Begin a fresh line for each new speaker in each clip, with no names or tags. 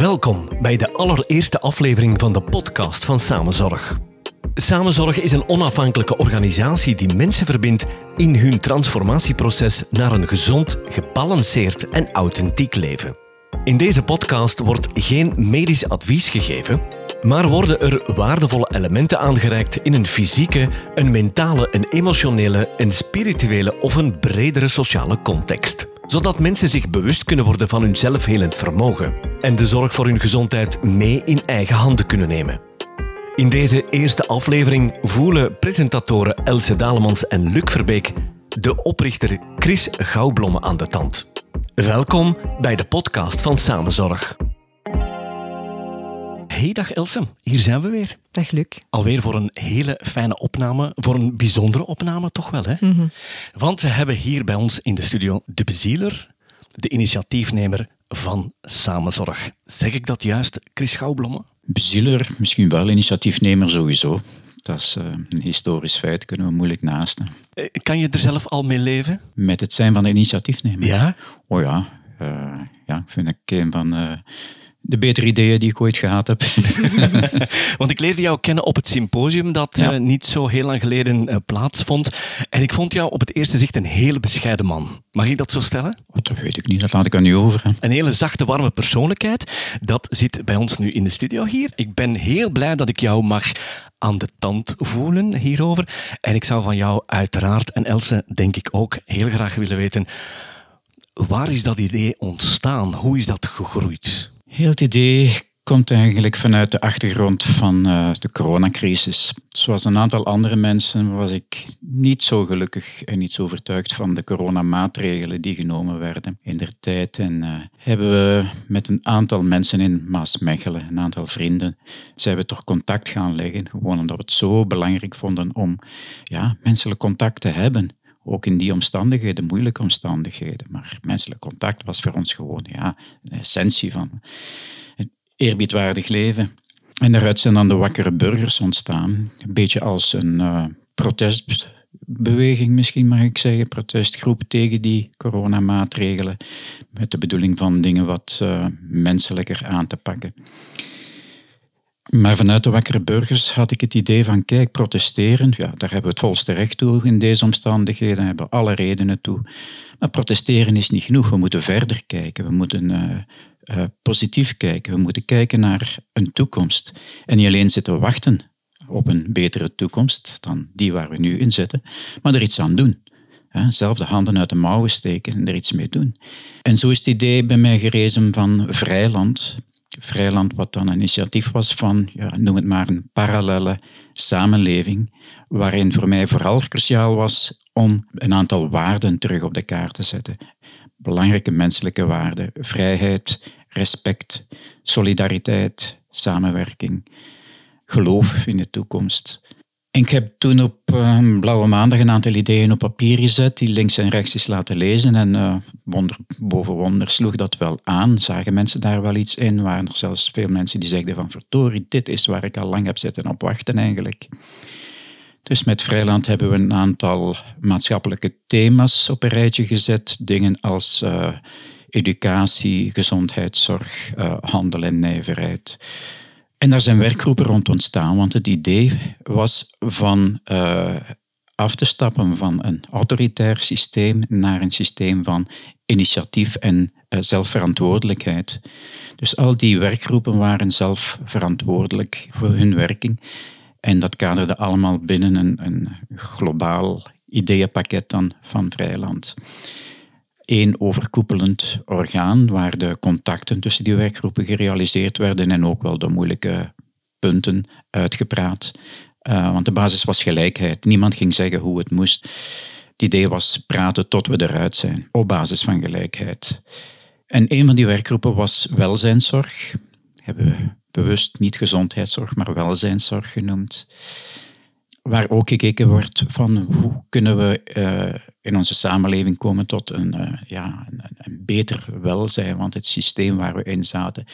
Welkom bij de allereerste aflevering van de podcast van Samenzorg. Samenzorg is een onafhankelijke organisatie die mensen verbindt in hun transformatieproces naar een gezond, gebalanceerd en authentiek leven. In deze podcast wordt geen medisch advies gegeven, maar worden er waardevolle elementen aangereikt in een fysieke, een mentale, een emotionele, een spirituele of een bredere sociale context zodat mensen zich bewust kunnen worden van hun zelfhelend vermogen en de zorg voor hun gezondheid mee in eigen handen kunnen nemen. In deze eerste aflevering voelen presentatoren Else Dalemans en Luc Verbeek de oprichter Chris Gouwblomme aan de tand. Welkom bij de podcast van Samenzorg. Hey, dag Else, hier zijn we weer.
Dag Luc.
Alweer voor een hele fijne opname, voor een bijzondere opname toch wel. Hè?
Mhm.
Want we hebben hier bij ons in de studio de bezieler, de initiatiefnemer van Samenzorg. Zeg ik dat juist, Chris Schouwblomme?
Bezieler, misschien wel initiatiefnemer sowieso. Dat is eh, een historisch feit, kunnen we moeilijk naasten.
Eh, Kan je er zelf al mee leven?
Met het zijn van de initiatiefnemer.
Ja?
Oh ja, eh, ja, vind ik een van eh, de betere ideeën die ik ooit gehad heb.
Want ik leerde jou kennen op het symposium dat
Ja.
eh, niet zo heel lang geleden eh, plaatsvond. En ik vond jou op het eerste zicht een hele bescheiden man. Mag ik dat zo stellen?
Oh, dat weet ik niet, dat laat ik aan u over. hè.
Een hele zachte, warme persoonlijkheid. Dat zit bij ons nu in de studio hier. Ik ben heel blij dat ik jou mag aan de tand voelen hierover. En ik zou van jou uiteraard, en Else denk ik ook, heel graag willen weten... Waar is dat idee ontstaan? Hoe is dat gegroeid?
Heel het idee komt eigenlijk vanuit de achtergrond van eh, de coronacrisis. Zoals een aantal andere mensen was ik niet zo gelukkig en niet zo overtuigd van de coronamaatregelen die genomen werden in der tijd. En eh, hebben we met een aantal mensen in Maasmechelen, een aantal vrienden, zijn we toch contact gaan leggen. Gewoon omdat we het zo belangrijk vonden om ja, menselijk contact te hebben. Ook in die omstandigheden, moeilijke omstandigheden. Maar menselijk contact was voor ons gewoon ja, de essentie van een eerbiedwaardig leven. En daaruit zijn dan de wakkere burgers ontstaan. Een beetje als een eh, protestbeweging misschien mag ik zeggen. Protestgroep tegen die coronamaatregelen. Met de bedoeling van dingen wat eh, menselijker aan te pakken. Maar vanuit de wakkere burgers had ik het idee van, kijk, protesteren, ja, daar hebben we het volste recht toe in deze omstandigheden, daar hebben we alle redenen toe. Maar protesteren is niet genoeg, we moeten verder kijken, we moeten eh, eh, positief kijken, we moeten kijken naar een toekomst. En niet alleen zitten wachten op een betere toekomst dan die waar we nu in zitten, maar er iets aan doen. Zelf de handen uit de mouwen steken en er iets mee doen. En zo is het idee bij mij gerezen van Vrijland. Vrijland, wat dan een initiatief was van, ja, noem het maar een parallele samenleving, waarin voor mij vooral cruciaal was om een aantal waarden terug op de kaart te zetten. Belangrijke menselijke waarden, vrijheid, respect, solidariteit, samenwerking, geloof in de toekomst. Ik heb toen op eh, Blauwe Maandag een aantal ideeën op papier gezet, die links en rechts is laten lezen. En eh, wonder boven wonder sloeg dat wel aan. Zagen mensen daar wel iets in? Waren er zelfs veel mensen die zeiden van verdorie, dit is waar ik al lang heb zitten op wachten eigenlijk. Dus met Vrijland hebben we een aantal maatschappelijke thema's op een rijtje gezet. Dingen als eh, educatie, gezondheidszorg, eh, handel en nijverheid. En daar zijn werkgroepen rond ontstaan, want het idee was van eh, af te stappen van een autoritair systeem naar een systeem van initiatief en eh, zelfverantwoordelijkheid. Dus al die werkgroepen waren zelf verantwoordelijk voor hun werking. En dat kaderde allemaal binnen een, een globaal ideeënpakket dan van Vrijland. Eén overkoepelend orgaan waar de contacten tussen die werkgroepen gerealiseerd werden en ook wel de moeilijke punten uitgepraat. Uh, want de basis was gelijkheid. Niemand ging zeggen hoe het moest. Het idee was praten tot we eruit zijn, op basis van gelijkheid. En een van die werkgroepen was welzijnszorg. Hebben we bewust niet gezondheidszorg, maar welzijnszorg genoemd. Waar ook gekeken wordt van hoe kunnen we uh, in onze samenleving komen tot een, uh, ja, een, een, beter welzijn. Want het systeem waar we in zaten,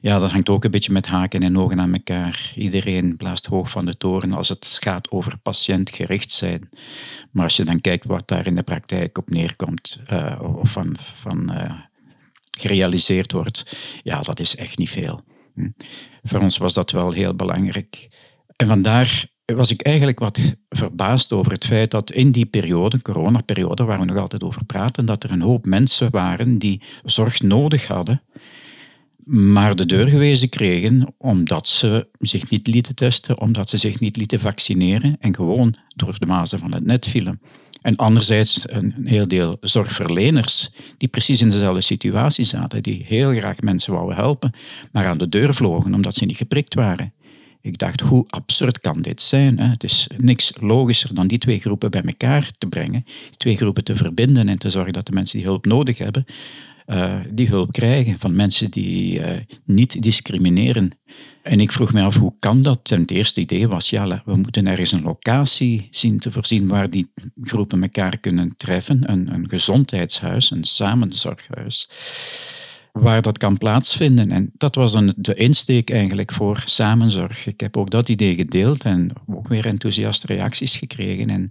ja, dat hangt ook een beetje met haken en ogen aan elkaar. Iedereen blaast hoog van de toren als het gaat over patiëntgericht zijn. Maar als je dan kijkt wat daar in de praktijk op neerkomt, uh, of van, van gerealiseerd wordt, ja, dat is echt niet veel. Hm. Voor ons was dat wel heel belangrijk. En vandaar was ik eigenlijk wat verbaasd over het feit dat in die periode, coronaperiode, waar we nog altijd over praten, dat er een hoop mensen waren die zorg nodig hadden, maar de deur gewezen kregen omdat ze zich niet lieten testen, omdat ze zich niet lieten vaccineren en gewoon door de mazen van het net vielen. En anderzijds een heel deel zorgverleners die precies in dezelfde situatie zaten, die heel graag mensen wouden helpen, maar aan de deur vlogen omdat ze niet geprikt waren. Ik dacht, hoe absurd kan dit zijn? Het is niks logischer dan die twee groepen bij elkaar te brengen, die twee groepen te verbinden en te zorgen dat de mensen die hulp nodig hebben, uh, die hulp krijgen van mensen die uh, niet discrimineren. En ik vroeg me af, hoe kan dat? En het eerste idee was, ja, we moeten ergens een locatie zien te voorzien waar die groepen elkaar kunnen treffen. Een, een gezondheidshuis, een samenzorghuis waar dat kan plaatsvinden. En dat was een, de insteek eigenlijk voor samenzorg. Ik heb ook dat idee gedeeld en ook weer enthousiaste reacties gekregen. En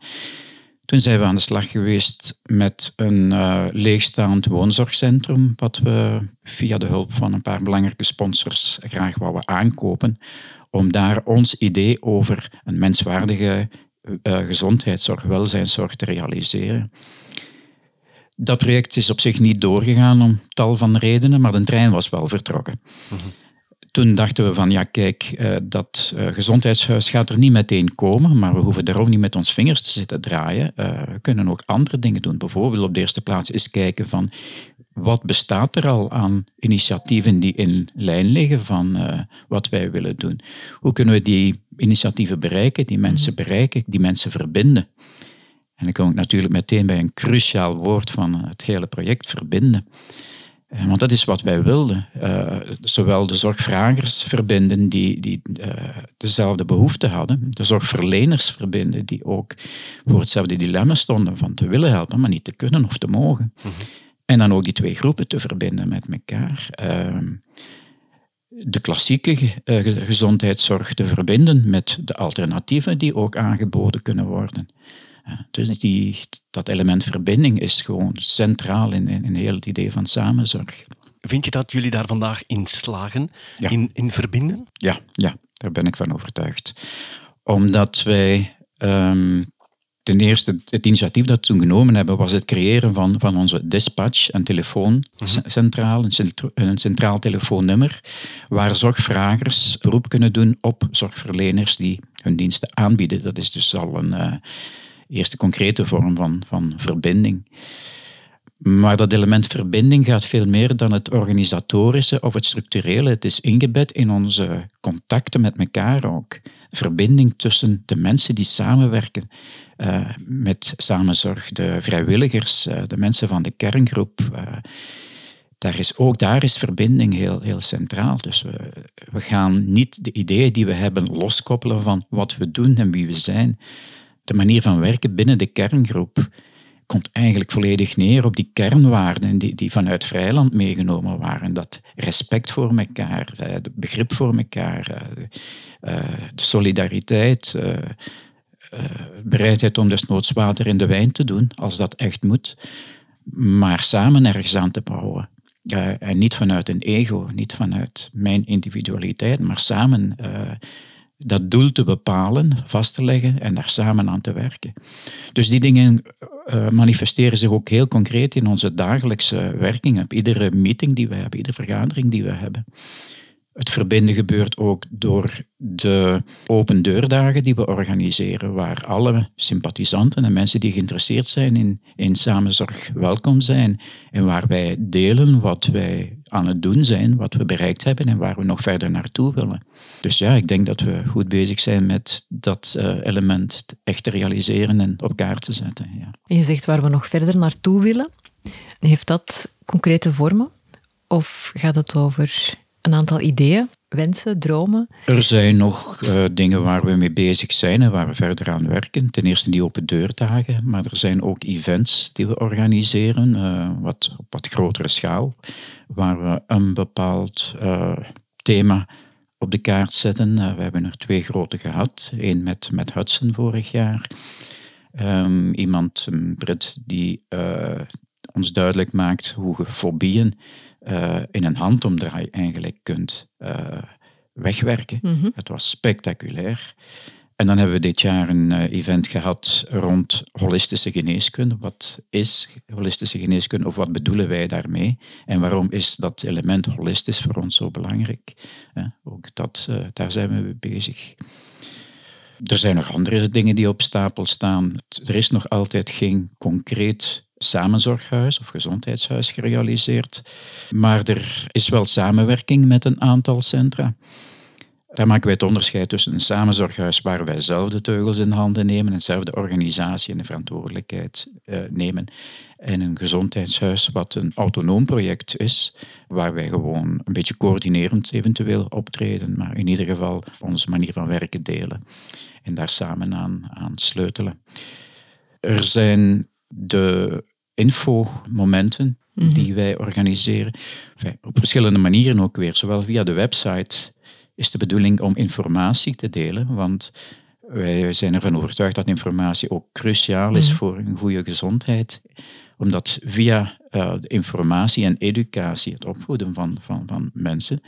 toen zijn we aan de slag geweest met een uh, leegstaand woonzorgcentrum, wat we via de hulp van een paar belangrijke sponsors graag wouden aankopen, om daar ons idee over een menswaardige uh, gezondheidszorg, welzijnszorg te realiseren. Dat project is op zich niet doorgegaan om tal van redenen, maar de trein was wel vertrokken. Mhm. Toen dachten we van, ja kijk, eh, dat eh, gezondheidshuis gaat er niet meteen komen, maar we hoeven er ook niet met ons vingers te zitten draaien. Eh, we kunnen ook andere dingen doen. Bijvoorbeeld op de eerste plaats eens kijken van, wat bestaat er al aan initiatieven die in lijn liggen van wat wij willen doen? Hoe kunnen we die initiatieven bereiken, die mensen mhm. bereiken, die mensen verbinden? En dan kom ik natuurlijk meteen bij een cruciaal woord van het hele project, verbinden. Eh, want dat is wat wij wilden. Uh, zowel de zorgvragers verbinden die, die uh, dezelfde behoeften hadden, de zorgverleners verbinden die ook voor hetzelfde dilemma stonden van te willen helpen, maar niet te kunnen of te mogen. Mhm. En dan ook die twee groepen te verbinden met elkaar. Uh, de klassieke gezondheidszorg te verbinden met de alternatieven die ook aangeboden kunnen worden. Dus die, dat element verbinding is gewoon centraal in, in, in heel het idee van samenzorg.
Vind je dat jullie daar vandaag in slagen, in, in verbinden?
Ja, ja, daar ben ik van overtuigd. Omdat wij um, ten eerste, het initiatief dat we toen genomen hebben, was het creëren van, van onze dispatch, een telefooncentraal, mhm. een, een centraal telefoonnummer, waar zorgvragers beroep kunnen doen op zorgverleners die hun diensten aanbieden. Dat is dus al een, uh, eerste concrete vorm van, van verbinding. Maar dat element verbinding gaat veel meer dan het organisatorische of het structurele. Het is ingebed in onze contacten met elkaar ook. Verbinding tussen de mensen die samenwerken uh, met samenzorg, de vrijwilligers, uh, de mensen van de kerngroep. Uh, daar is, ook daar is verbinding heel, heel centraal. Dus we, we gaan niet de ideeën die we hebben loskoppelen van wat we doen en wie we zijn de manier van werken binnen de kerngroep komt eigenlijk volledig neer op die kernwaarden die, die vanuit Vrijland meegenomen waren. Dat respect voor elkaar, eh, de begrip voor elkaar, eh, eh, de solidariteit, bereidheid om desnoods water in de wijn te doen als dat echt moet, maar samen ergens aan te bouwen. en niet vanuit een ego, niet vanuit mijn individualiteit, maar samen dat doel te bepalen, vast te leggen en daar samen aan te werken. Dus die dingen uh, manifesteren zich ook heel concreet in onze dagelijkse werking, op iedere meeting die we hebben, iedere vergadering die we hebben. Het verbinden gebeurt ook door de open deurdagen die we organiseren, waar alle sympathisanten en mensen die geïnteresseerd zijn in, in samenzorg welkom zijn en waar wij delen wat wij aan het doen zijn, wat we bereikt hebben en waar we nog verder naartoe willen. Dus ja, ik denk dat we goed bezig zijn met dat uh, element echt te realiseren en op kaart te zetten. Ja.
je zegt waar we nog verder naartoe willen. Heeft dat concrete vormen? Of gaat het over een aantal ideeën, wensen, dromen?
Er zijn nog uh, dingen waar we mee bezig zijn en waar we verder aan werken. Ten eerste die open deurdagen, maar er zijn ook events die we organiseren, uh, wat, op wat grotere schaal, waar we een bepaald uh, thema op de kaart zetten. we hebben er twee grote gehad. Eén met, met Hudson vorig jaar. Um, iemand, een Brit, die ons duidelijk maakt hoe fobieën uh, in een handomdraai eigenlijk kunt uh, wegwerken.
Mhm.
Het was spectaculair. En dan hebben we dit jaar een uh, event gehad rond holistische geneeskunde. Wat is holistische geneeskunde of wat bedoelen wij daarmee? En waarom is dat element holistisch voor ons zo belangrijk? ook dat, daar zijn we mee bezig. Er zijn nog andere dingen die op stapel staan. Er is nog altijd geen concreet samenzorghuis of gezondheidshuis gerealiseerd. Maar er is wel samenwerking met een aantal centra. Daar maken wij het onderscheid tussen een samenzorghuis waar wij zelf de teugels in handen nemen en zelf de organisatie en de verantwoordelijkheid uh, nemen. En een gezondheidshuis wat een autonoom project is, waar wij gewoon een beetje coördinerend eventueel optreden, maar in ieder geval onze manier van werken delen en daar samen aan, aan sleutelen. Er zijn de infomomenten
Mhm.
die wij organiseren. Enfin, op verschillende manieren ook weer. Zowel via de website is de bedoeling om informatie te delen, want wij zijn ervan overtuigd dat informatie ook cruciaal is
Mhm.
voor een goede gezondheid. Omdat via uh, de informatie en educatie, het opvoeden van, van, van mensen,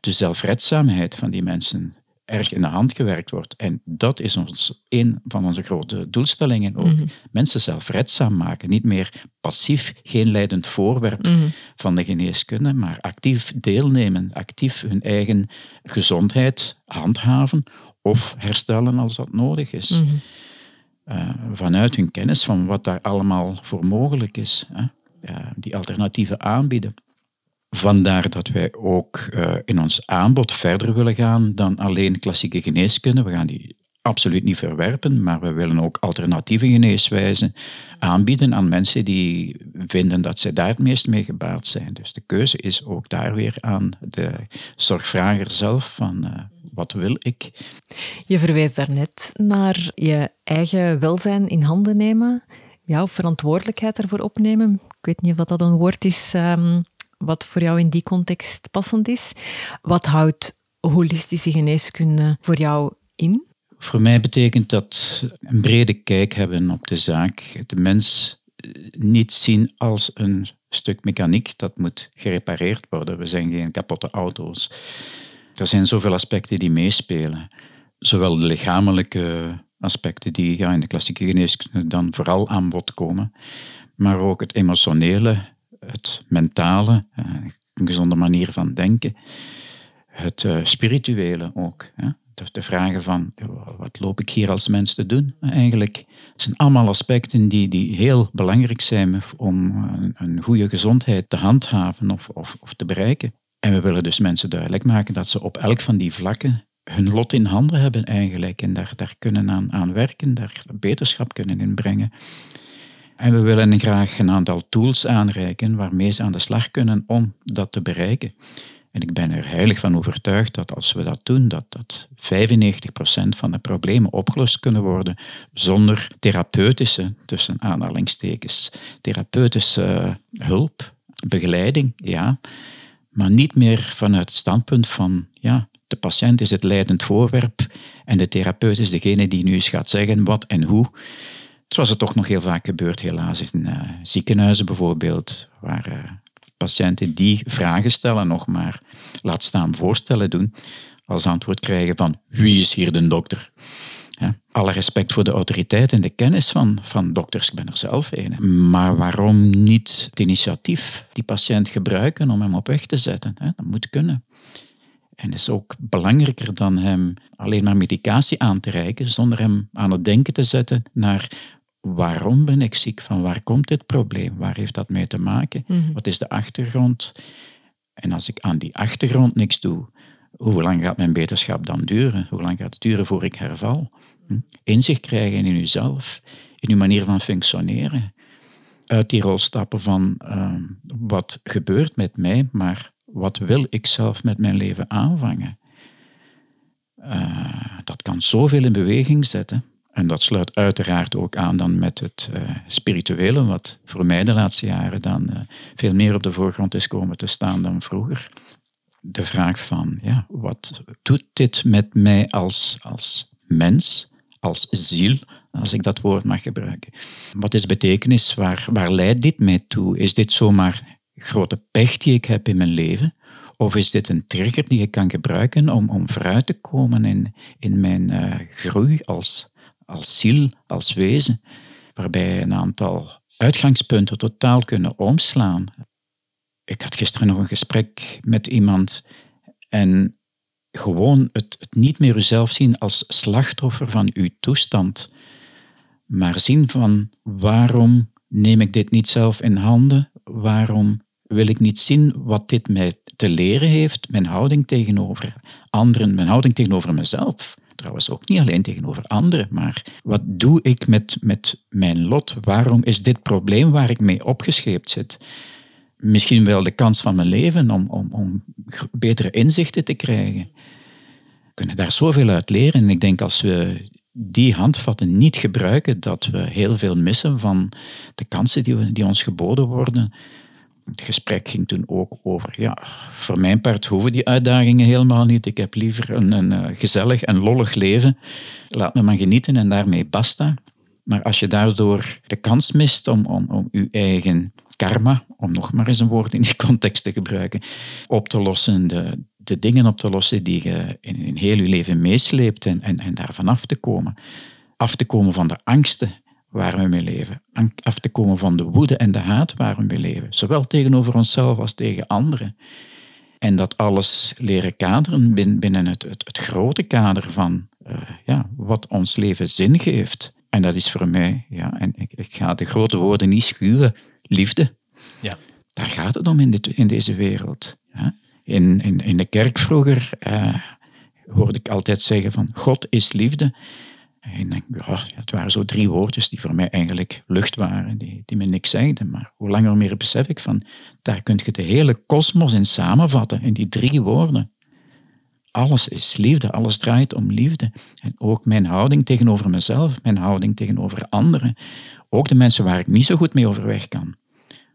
de zelfredzaamheid van die mensen erg in de hand gewerkt wordt. En dat is ons, een van onze grote doelstellingen ook.
Mhm.
Mensen zelfredzaam maken. Niet meer passief, geen leidend voorwerp
Mhm.
van de geneeskunde, maar actief deelnemen, actief hun eigen gezondheid handhaven of herstellen als dat nodig is.
Mhm.
Uh, vanuit hun kennis van wat daar allemaal voor mogelijk is. Hè? Ja, die alternatieven aanbieden. Vandaar dat wij ook uh, in ons aanbod verder willen gaan dan alleen klassieke geneeskunde. We gaan die absoluut niet verwerpen, maar we willen ook alternatieve geneeswijzen aanbieden aan mensen die vinden dat zij daar het meest mee gebaat zijn. Dus de keuze is ook daar weer aan de zorgvrager zelf van uh, wat wil ik.
Je verwijst daarnet naar je eigen welzijn in handen nemen, jouw verantwoordelijkheid ervoor opnemen. Ik weet niet of dat een woord is um, wat voor jou in die context passend is. Wat houdt holistische geneeskunde voor jou in?
Voor mij betekent dat een brede kijk hebben op de zaak. De mens niet zien als een stuk mechaniek dat moet gerepareerd worden. We zijn geen kapotte auto's. Er zijn zoveel aspecten die meespelen. Zowel de lichamelijke aspecten die ja, in de klassieke geneeskunde dan vooral aan bod komen, maar ook het emotionele, het mentale, een gezonde manier van denken, het uh, spirituele ook. De, vragen van, wat loop ik hier als mens te doen eigenlijk? Zijn allemaal aspecten die, die heel belangrijk zijn om een, een goede gezondheid te handhaven of, of, of te bereiken. En we willen dus mensen duidelijk maken dat ze op elk van die vlakken hun lot in handen hebben eigenlijk en daar, daar kunnen aan, aan werken, daar beterschap kunnen inbrengen. En we willen graag een aantal tools aanreiken waarmee ze aan de slag kunnen om dat te bereiken. En ik ben er heilig van overtuigd dat als we dat doen, dat, dat 95% van de problemen opgelost kunnen worden zonder therapeutische, tussen aanhalingstekens, therapeutische hulp, begeleiding, ja, maar niet meer vanuit het standpunt van, ja, de patiënt is het leidend voorwerp en de therapeut is degene die nu eens gaat zeggen wat en hoe. Zoals het toch nog heel vaak gebeurt, helaas, in uh, ziekenhuizen bijvoorbeeld, waar uh, patiënten die vragen stellen nog maar, laat staan voorstellen doen, als antwoord krijgen van wie is hier de dokter? Ja, alle respect voor de autoriteit en de kennis van, van dokters, ik ben er zelf een. Maar waarom niet het initiatief die patiënt gebruiken om hem op weg te zetten? Dat moet kunnen. En is ook belangrijker dan hem alleen maar medicatie aan te reiken, zonder hem aan het denken te zetten naar waarom ben ik ziek, van waar komt dit probleem, waar heeft dat mee te maken,
Mhm.
wat is de achtergrond. En als ik aan die achtergrond niks doe, hoe lang gaat mijn beterschap dan duren? Hoe lang gaat het duren voor ik herval? Hm? Inzicht krijgen in uzelf, in uw manier van functioneren. Uit die rol stappen van uh, wat gebeurt met mij, maar wat wil ik zelf met mijn leven aanvangen? Uh, dat kan zoveel in beweging zetten. En dat sluit uiteraard ook aan dan met het uh, spirituele, wat voor mij de laatste jaren dan uh, veel meer op de voorgrond is komen te staan dan vroeger. De vraag van, ja, wat doet dit met mij als, als mens, als ziel, als ik dat woord mag gebruiken. Wat is betekenis? Waar, waar leidt dit mij toe? Is dit zomaar grote pech die ik heb in mijn leven? Of is dit een trigger die ik kan gebruiken om, om vooruit te komen in, in mijn uh, groei als, als ziel, als wezen? Waarbij een aantal uitgangspunten totaal kunnen omslaan. Ik had gisteren nog een gesprek met iemand en gewoon het, het niet meer uzelf zien als slachtoffer van uw toestand, maar zien van waarom neem ik dit niet zelf in handen? Waarom wil ik niet zien wat dit mij te leren heeft, mijn houding tegenover anderen, mijn houding tegenover mezelf? Trouwens ook niet alleen tegenover anderen, maar wat doe ik met, met mijn lot? Waarom is dit probleem waar ik mee opgescheept zit? Misschien wel de kans van mijn leven om, om, om betere inzichten te krijgen. We kunnen daar zoveel uit leren. En ik denk als we die handvatten niet gebruiken, dat we heel veel missen van de kansen die, we, die ons geboden worden. Het gesprek ging toen ook over, ja, voor mijn part hoeven die uitdagingen helemaal niet. Ik heb liever een, een eh, gezellig en lollig leven. Laat me maar genieten en daarmee basta. Maar als je daardoor de kans mist om, om, om je eigen karma, om nog maar eens een woord in die context te gebruiken, op te lossen, de, de dingen op te lossen die je in, in heel je leven meesleept en, en, en daarvan af te komen. Af te komen van de angsten waar we mee leven. Af te komen van de woede en de haat waar we mee leven. Zowel tegenover onszelf als tegen anderen. En dat alles leren kaderen binnen het, het, het grote kader van uh, ja, wat ons leven zin geeft. En dat is voor mij, ja, en ik, ik ga de grote woorden niet schuwen, liefde. Ja. Daar gaat het om in, dit, in deze wereld. Ja. In, in, in de kerk vroeger uh, hoorde ik altijd zeggen van God is liefde. En denk, ja, het waren zo drie woordjes die voor mij eigenlijk lucht waren, die, die me niks zeiden. Maar hoe langer meer besef ik van, daar kun je de hele kosmos in samenvatten, in die drie woorden. Alles is liefde, alles draait om liefde. En ook mijn houding tegenover mezelf, mijn houding tegenover anderen, ook de mensen waar ik niet zo goed mee overweg kan,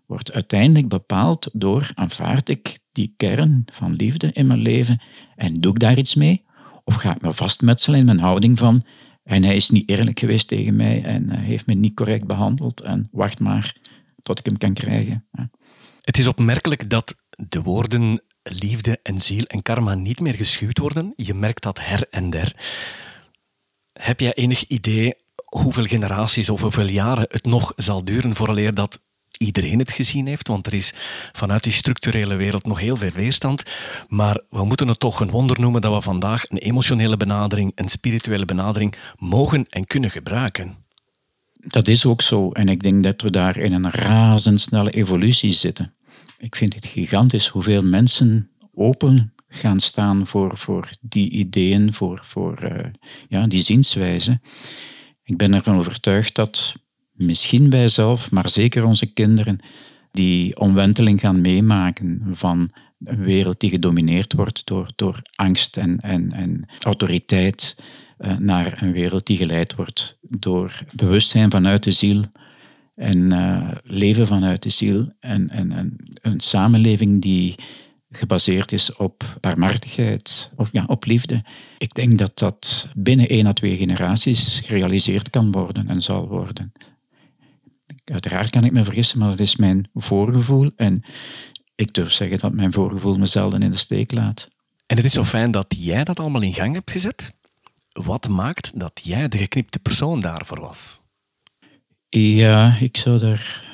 wordt uiteindelijk bepaald door aanvaard ik die kern van liefde in mijn leven en doe ik daar iets mee? Of ga ik me vastmetselen in mijn houding van en hij is niet eerlijk geweest tegen mij en hij heeft me niet correct behandeld en wacht maar tot ik hem kan krijgen.
Het is opmerkelijk dat de woorden liefde en ziel en karma niet meer geschuwd worden. Je merkt dat her en der. Heb jij enig idee hoeveel generaties of hoeveel jaren het nog zal duren vooraleer dat iedereen het gezien heeft, want er is vanuit die structurele wereld nog heel veel weerstand. Maar we moeten het toch een wonder noemen dat we vandaag een emotionele benadering, een spirituele benadering mogen en kunnen gebruiken.
Dat is ook zo. En ik denk dat we daar in een razendsnelle evolutie zitten. Ik vind het gigantisch hoeveel mensen open gaan staan voor, voor die ideeën, voor, voor uh, ja, die zienswijze. Ik ben ervan overtuigd dat misschien wij zelf, maar zeker onze kinderen, die omwenteling gaan meemaken van een wereld die gedomineerd wordt door, door angst en, en, en autoriteit, uh, naar een wereld die geleid wordt door bewustzijn vanuit de ziel en uh, leven vanuit de ziel en, en, en een samenleving die gebaseerd is op barmhartigheid of ja, op liefde. Ik denk dat dat binnen één à twee generaties gerealiseerd kan worden en zal worden. Uiteraard kan ik me vergissen, maar dat is mijn voorgevoel. En ik durf zeggen dat mijn voorgevoel me zelden in de steek laat.
En het is zo fijn dat jij dat allemaal in gang hebt gezet. Wat maakt dat jij de geknipte persoon daarvoor was?
Ja, ik zou daar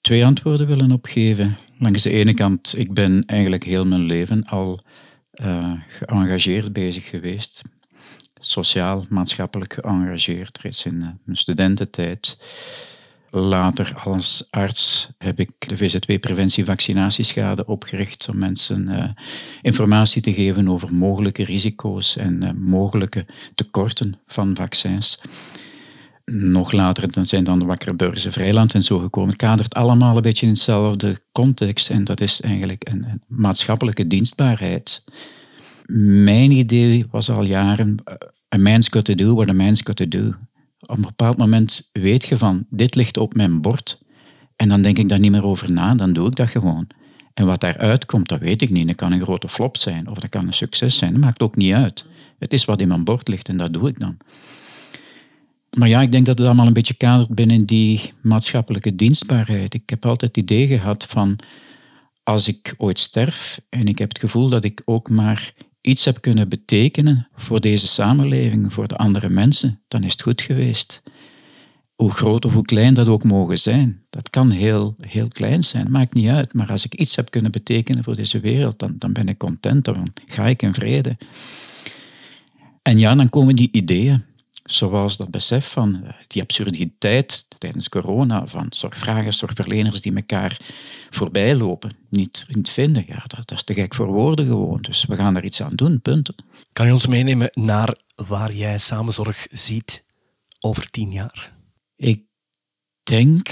twee antwoorden willen op geven. Langs de ene kant, ik ben eigenlijk heel mijn leven al uh, geëngageerd bezig geweest. Sociaal, maatschappelijk geëngageerd, reeds in uh, mijn studententijd. Later als arts heb ik de VZW Preventie Vaccinatieschade opgericht om mensen uh, informatie te geven over mogelijke risico's en uh, mogelijke tekorten van vaccins. Nog later dan zijn dan de Wakkere Beurzen Vrijland en zo gekomen. Het kadert allemaal een beetje in hetzelfde context en dat is eigenlijk een, een maatschappelijke dienstbaarheid. Mijn idee was al jaren, a man's got to do what a man's got to do op een bepaald moment weet je van, dit ligt op mijn bord. En dan denk ik daar niet meer over na, dan doe ik dat gewoon. En wat daaruit komt, dat weet ik niet. Dat kan een grote flop zijn of dat kan een succes zijn. Dat maakt ook niet uit. Het is wat in mijn bord ligt en dat doe ik dan. Maar ja, ik denk dat het allemaal een beetje kadert binnen die maatschappelijke dienstbaarheid. Ik heb altijd het idee gehad van als ik ooit sterf en ik heb het gevoel dat ik ook maar iets heb kunnen betekenen voor deze samenleving, voor de andere mensen, dan is het goed geweest. Hoe groot of hoe klein dat ook mogen zijn. Dat kan heel, heel klein zijn, maakt niet uit. Maar als ik iets heb kunnen betekenen voor deze wereld, dan, dan ben ik content, dan ga ik in vrede. En ja, dan komen die ideeën, zoals dat besef van eh, die absurditeit tijdens corona, van zorgvragers, zorgverleners die elkaar voorbij lopen, niet, niet vinden. Ja, dat, dat, is te gek voor woorden gewoon. Dus we gaan er iets aan doen, punt.
Kan je ons meenemen naar waar jij samenzorg ziet over tien jaar?
Ik denk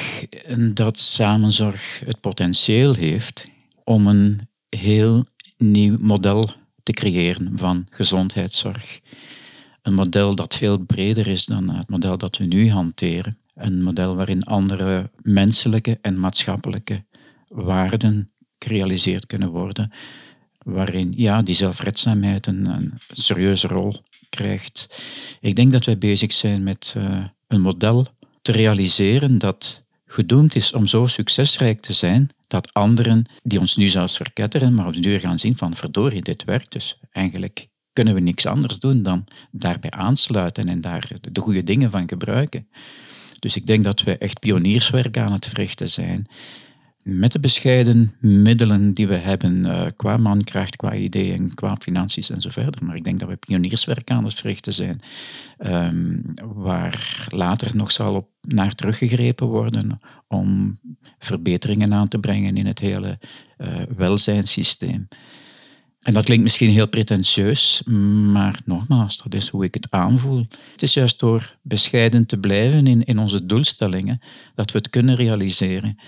dat samenzorg het potentieel heeft om een heel nieuw model te creëren van gezondheidszorg. Een model dat veel breder is dan het model dat we nu hanteren. Een model waarin andere menselijke en maatschappelijke waarden gerealiseerd kunnen worden. Waarin ja, die zelfredzaamheid een, een serieuze rol krijgt. Ik denk dat wij bezig zijn met uh, een model te realiseren dat gedoemd is om zo succesrijk te zijn dat anderen die ons nu zelfs verketteren, maar op de duur gaan zien van verdorie, dit werkt dus. Eigenlijk kunnen we niks anders doen dan daarbij aansluiten en daar de goede dingen van gebruiken. Dus ik denk dat we echt pionierswerk aan het verrichten zijn. Met de bescheiden middelen die we hebben, uh, qua mankracht, qua ideeën, qua financiën en. Maar ik denk dat we pionierswerk aan het verrichten zijn, um, waar later nog zal op naar teruggegrepen worden om verbeteringen aan te brengen in het hele uh, welzijnssysteem. En dat klinkt misschien heel pretentieus, maar nogmaals, dat is hoe ik het aanvoel. Het is juist door bescheiden te blijven in, in onze doelstellingen dat we het kunnen realiseren.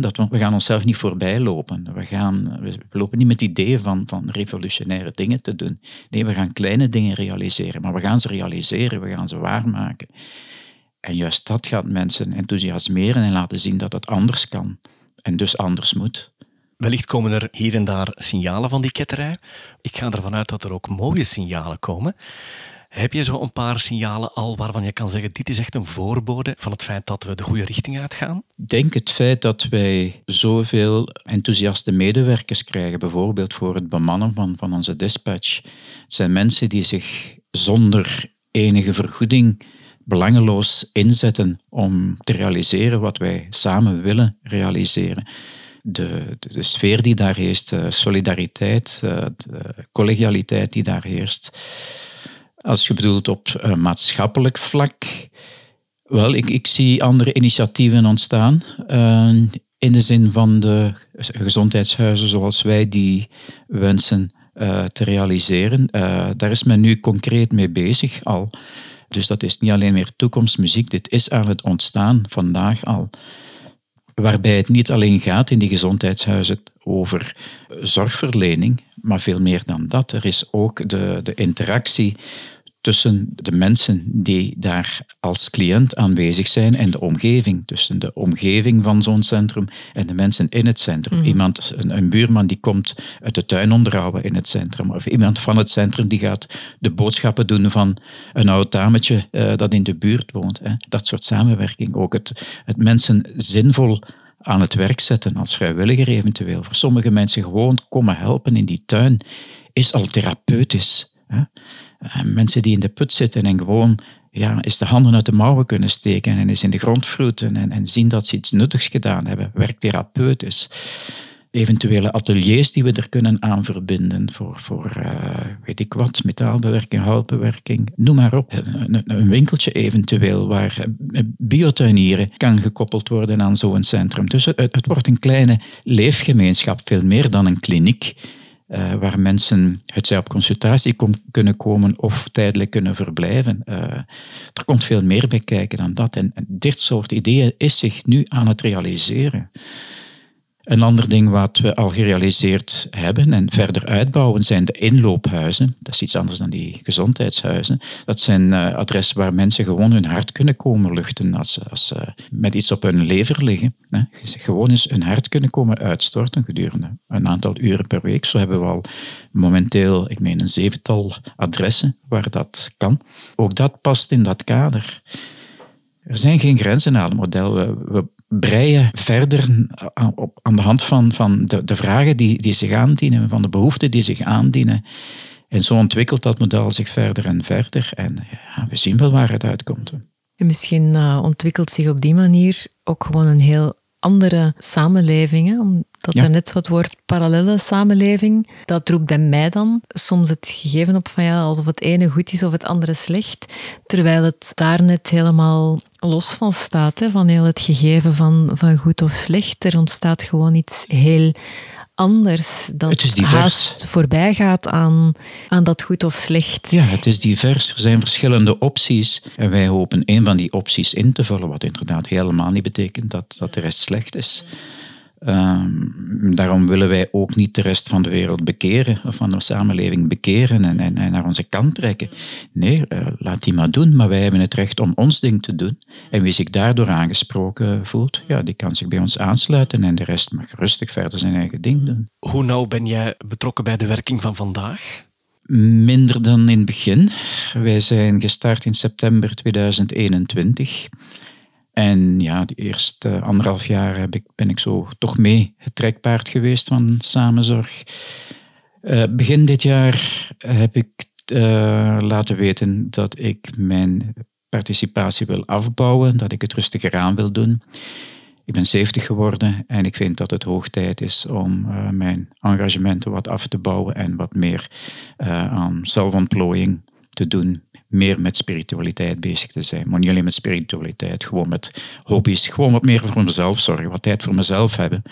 Dat we, we gaan onszelf niet voorbij lopen. We, gaan, we lopen niet met ideeën van, van revolutionaire dingen te doen. Nee, we gaan kleine dingen realiseren, maar we gaan ze realiseren, we gaan ze waarmaken. En juist dat gaat mensen enthousiasmeren en laten zien dat het anders kan en dus anders moet.
Wellicht komen er hier en daar signalen van die ketterij. Ik ga ervan uit dat er ook mooie signalen komen. Heb je zo een paar signalen al waarvan je kan zeggen, dit is echt een voorbode van het feit dat we de goede richting uitgaan?
Ik denk het feit dat wij zoveel enthousiaste medewerkers krijgen, bijvoorbeeld voor het bemannen van, van onze dispatch. Het zijn mensen die zich zonder enige vergoeding belangeloos inzetten om te realiseren wat wij samen willen realiseren de, de, sfeer die daar heerst, de solidariteit, eh, de collegialiteit die daar heerst. Als je bedoelt op maatschappelijk vlak, wel, ik, ik zie andere initiatieven ontstaan. In de zin van de gezondheidshuizen zoals wij die wensen te realiseren. Daar is men nu concreet mee bezig al. Dus dat is niet alleen meer toekomstmuziek, dit is aan het ontstaan vandaag al waarbij het niet alleen gaat in die gezondheidshuizen over zorgverlening, maar veel meer dan dat. Er is ook de, de interactie tussen de mensen die daar als cliënt aanwezig zijn en de omgeving. Tussen de omgeving van zo'n centrum en de mensen in het centrum. Mhm. Iemand, een, een, buurman die komt uit de tuin onderhouden in het centrum. Of iemand van het centrum die gaat de boodschappen doen van een oud dametje uh, dat in de buurt woont. Hè. Dat soort samenwerking. Ook het, het mensen zinvol aan het werk zetten als vrijwilliger eventueel. Voor sommige mensen gewoon komen helpen in die tuin is al therapeutisch. Hè. Eh, mensen die in de put zitten en gewoon ja, eens de handen uit de mouwen kunnen steken en eens in de grond vroeten en, en zien dat ze iets nuttigs gedaan hebben, werkt therapeutisch. Eventuele ateliers die we er kunnen aan verbinden voor, voor uh, weet ik wat, metaalbewerking, houtbewerking, noem maar op. Een, een winkeltje eventueel waar eh, biotuinieren kan gekoppeld worden aan zo'n centrum. Dus het wordt een kleine leefgemeenschap, veel meer dan een kliniek uh, waar mensen het zij op consultatie kunnen komen of tijdelijk kunnen verblijven. Uh, er komt veel meer bij kijken dan dat. En dit soort ideeën is zich nu aan het realiseren. Een ander ding wat we al gerealiseerd hebben en verder uitbouwen zijn de inloophuizen. Dat is iets anders dan die gezondheidshuizen. Dat zijn uh, adressen waar mensen gewoon hun hart kunnen komen luchten als, als ze met iets op hun lever liggen. Gewoon eens hun hart kunnen komen uitstorten gedurende een aantal uren per week. Zo hebben we al momenteel, ik meen, een zevental adressen waar dat kan. Ook dat past in dat kader. Er zijn geen grenzen aan het model. We, we breien verder aan, op, aan de hand van, van de, de vragen die, die zich aandienen, van de behoeften die zich aandienen. En zo ontwikkelt dat model zich verder en verder. En ja, we zien wel waar het uitkomt.
En misschien ontwikkelt zich op die manier ook gewoon een heel andere samenleving. Omdat ja. net het woord parallele samenleving, dat roept bij mij dan soms het gegeven op van ja, alsof het ene goed is of het andere slecht. Terwijl het daar net helemaal los van staat, hè? van heel het gegeven van, van goed of slecht. Er ontstaat gewoon iets heel anders dat het is haast voorbij gaat aan, aan dat goed of slecht.
Ja, het is divers. Er zijn verschillende opties en wij hopen een van die opties in te vullen, wat inderdaad helemaal niet betekent dat, dat de rest slecht is. Um, daarom willen wij ook niet de rest van de wereld bekeren, of van de samenleving bekeren en, en, en naar onze kant trekken. Nee, uh, laat die maar doen, maar wij hebben het recht om ons ding te doen. En wie zich daardoor aangesproken voelt, ja, die kan zich bij ons aansluiten en de rest mag rustig verder zijn eigen ding doen.
Hoe nauw ben jij betrokken bij de werking van vandaag?
Minder dan in het begin. Wij zijn gestart in september 2021. En ja, de eerste anderhalf jaar heb ik, ben ik zo toch mee het trekpaard geweest van samenzorg. Uh, begin dit jaar heb ik uh, laten weten dat ik mijn participatie wil afbouwen, dat ik het rustiger aan wil doen. Ik ben 70 geworden en ik vind dat het hoog tijd is om uh, mijn engagementen wat af te bouwen en wat meer aan zelfontplooiing te doen meer met spiritualiteit bezig te zijn. Maar niet alleen met spiritualiteit, gewoon met hobby's. Gewoon wat meer voor mezelf zorgen, wat tijd voor mezelf hebben.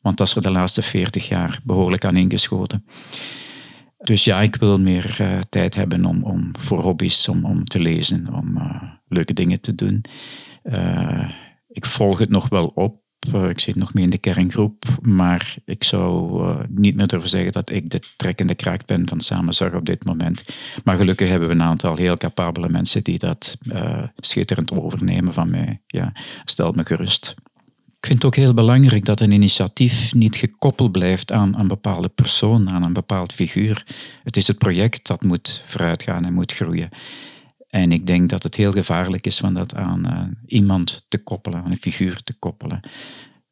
Want dat is er de laatste 40 jaar behoorlijk aan ingeschoten. Dus ja, ik wil meer uh, tijd hebben om, om, voor hobby's, om, om te lezen, om uh, leuke dingen te doen. Uh, ik volg het nog wel op, eh, ik zit nog mee in de kerngroep, maar ik zou uh, niet meer durven zeggen dat ik de trekkende kraak ben van samenzorg op dit moment. Maar gelukkig hebben we een aantal heel capabele mensen die dat uh, schitterend overnemen van mij. Ja, stel me gerust. Ik vind het ook heel belangrijk dat een initiatief niet gekoppeld blijft aan een bepaalde persoon, aan een bepaald figuur. Het is het project dat moet vooruitgaan en moet groeien. En ik denk dat het heel gevaarlijk is van dat aan uh, iemand te koppelen, aan een figuur te koppelen.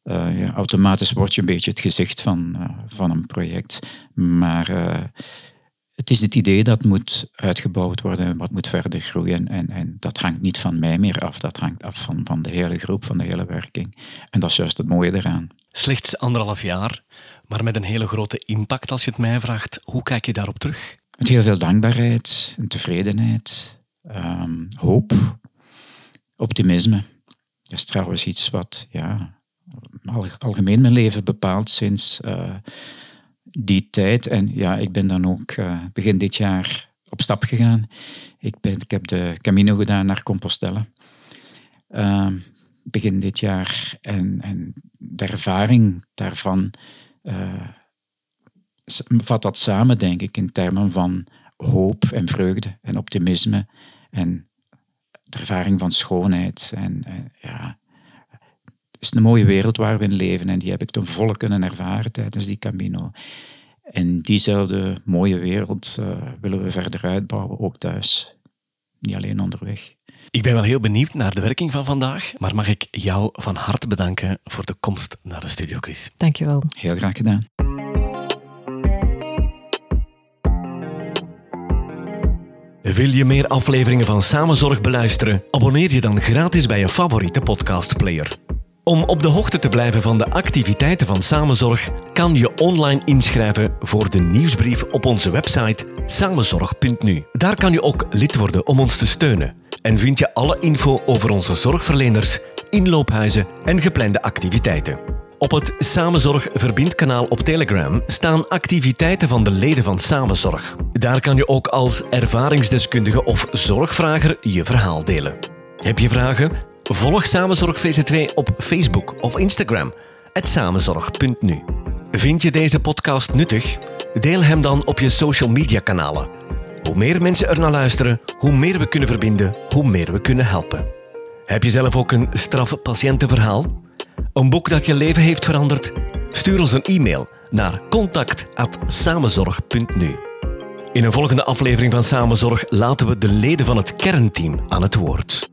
Uh, ja, automatisch word je een beetje het gezicht van, uh, van een project. Maar het is het idee dat moet uitgebouwd worden, wat moet verder groeien. En, en dat hangt niet van mij meer af, dat hangt af van, van de hele groep, van de hele werking. En dat is juist het mooie eraan.
Slechts anderhalf jaar, maar met een hele grote impact als je het mij vraagt. Hoe kijk je daarop terug?
Met heel veel dankbaarheid en tevredenheid um, hoop, optimisme. Dat is trouwens iets wat ja, algemeen mijn leven bepaalt sinds uh, die tijd. En ja, ik ben dan ook uh, begin dit jaar op stap gegaan. Ik, ben, ik heb de Camino gedaan naar Compostela. Uh, begin dit jaar. En, en de ervaring daarvan uh, vat dat samen, denk ik, in termen van hoop en vreugde en optimisme en de ervaring van schoonheid. En, ja, het is een mooie wereld waar we in leven en die heb ik ten volle kunnen ervaren tijdens die Camino. En diezelfde mooie wereld uh, willen we verder uitbouwen, ook thuis. Niet alleen onderweg.
Ik ben wel heel benieuwd naar de werking van vandaag, maar mag ik jou van harte bedanken voor de komst naar de studio, Chris.
Dankjewel.
Heel graag gedaan.
Wil je meer afleveringen van Samenzorg beluisteren? Abonneer je dan gratis bij je favoriete podcastplayer. Om op de hoogte te blijven van de activiteiten van Samenzorg, kan je online inschrijven voor de nieuwsbrief op onze website samenzorg.nu. Daar kan je ook lid worden om ons te steunen. En vind je alle info over onze zorgverleners, inloophuizen en geplande activiteiten. Op het Samenzorg Verbindkanaal op Telegram staan activiteiten van de leden van Samenzorg. Daar kan je ook als ervaringsdeskundige of zorgvrager je verhaal delen. Heb je vragen? Volg Samenzorg VZ2 op Facebook of Instagram. samenzorg.nu. Vind je deze podcast nuttig? Deel hem dan op je social media kanalen. Hoe meer mensen er naar luisteren, hoe meer we kunnen verbinden, hoe meer we kunnen helpen. Heb je zelf ook een straffe patiëntenverhaal? Een boek dat je leven heeft veranderd? Stuur ons een e-mail naar contact.samenzorg.nu. In een volgende aflevering van Samenzorg laten we de leden van het kernteam aan het woord.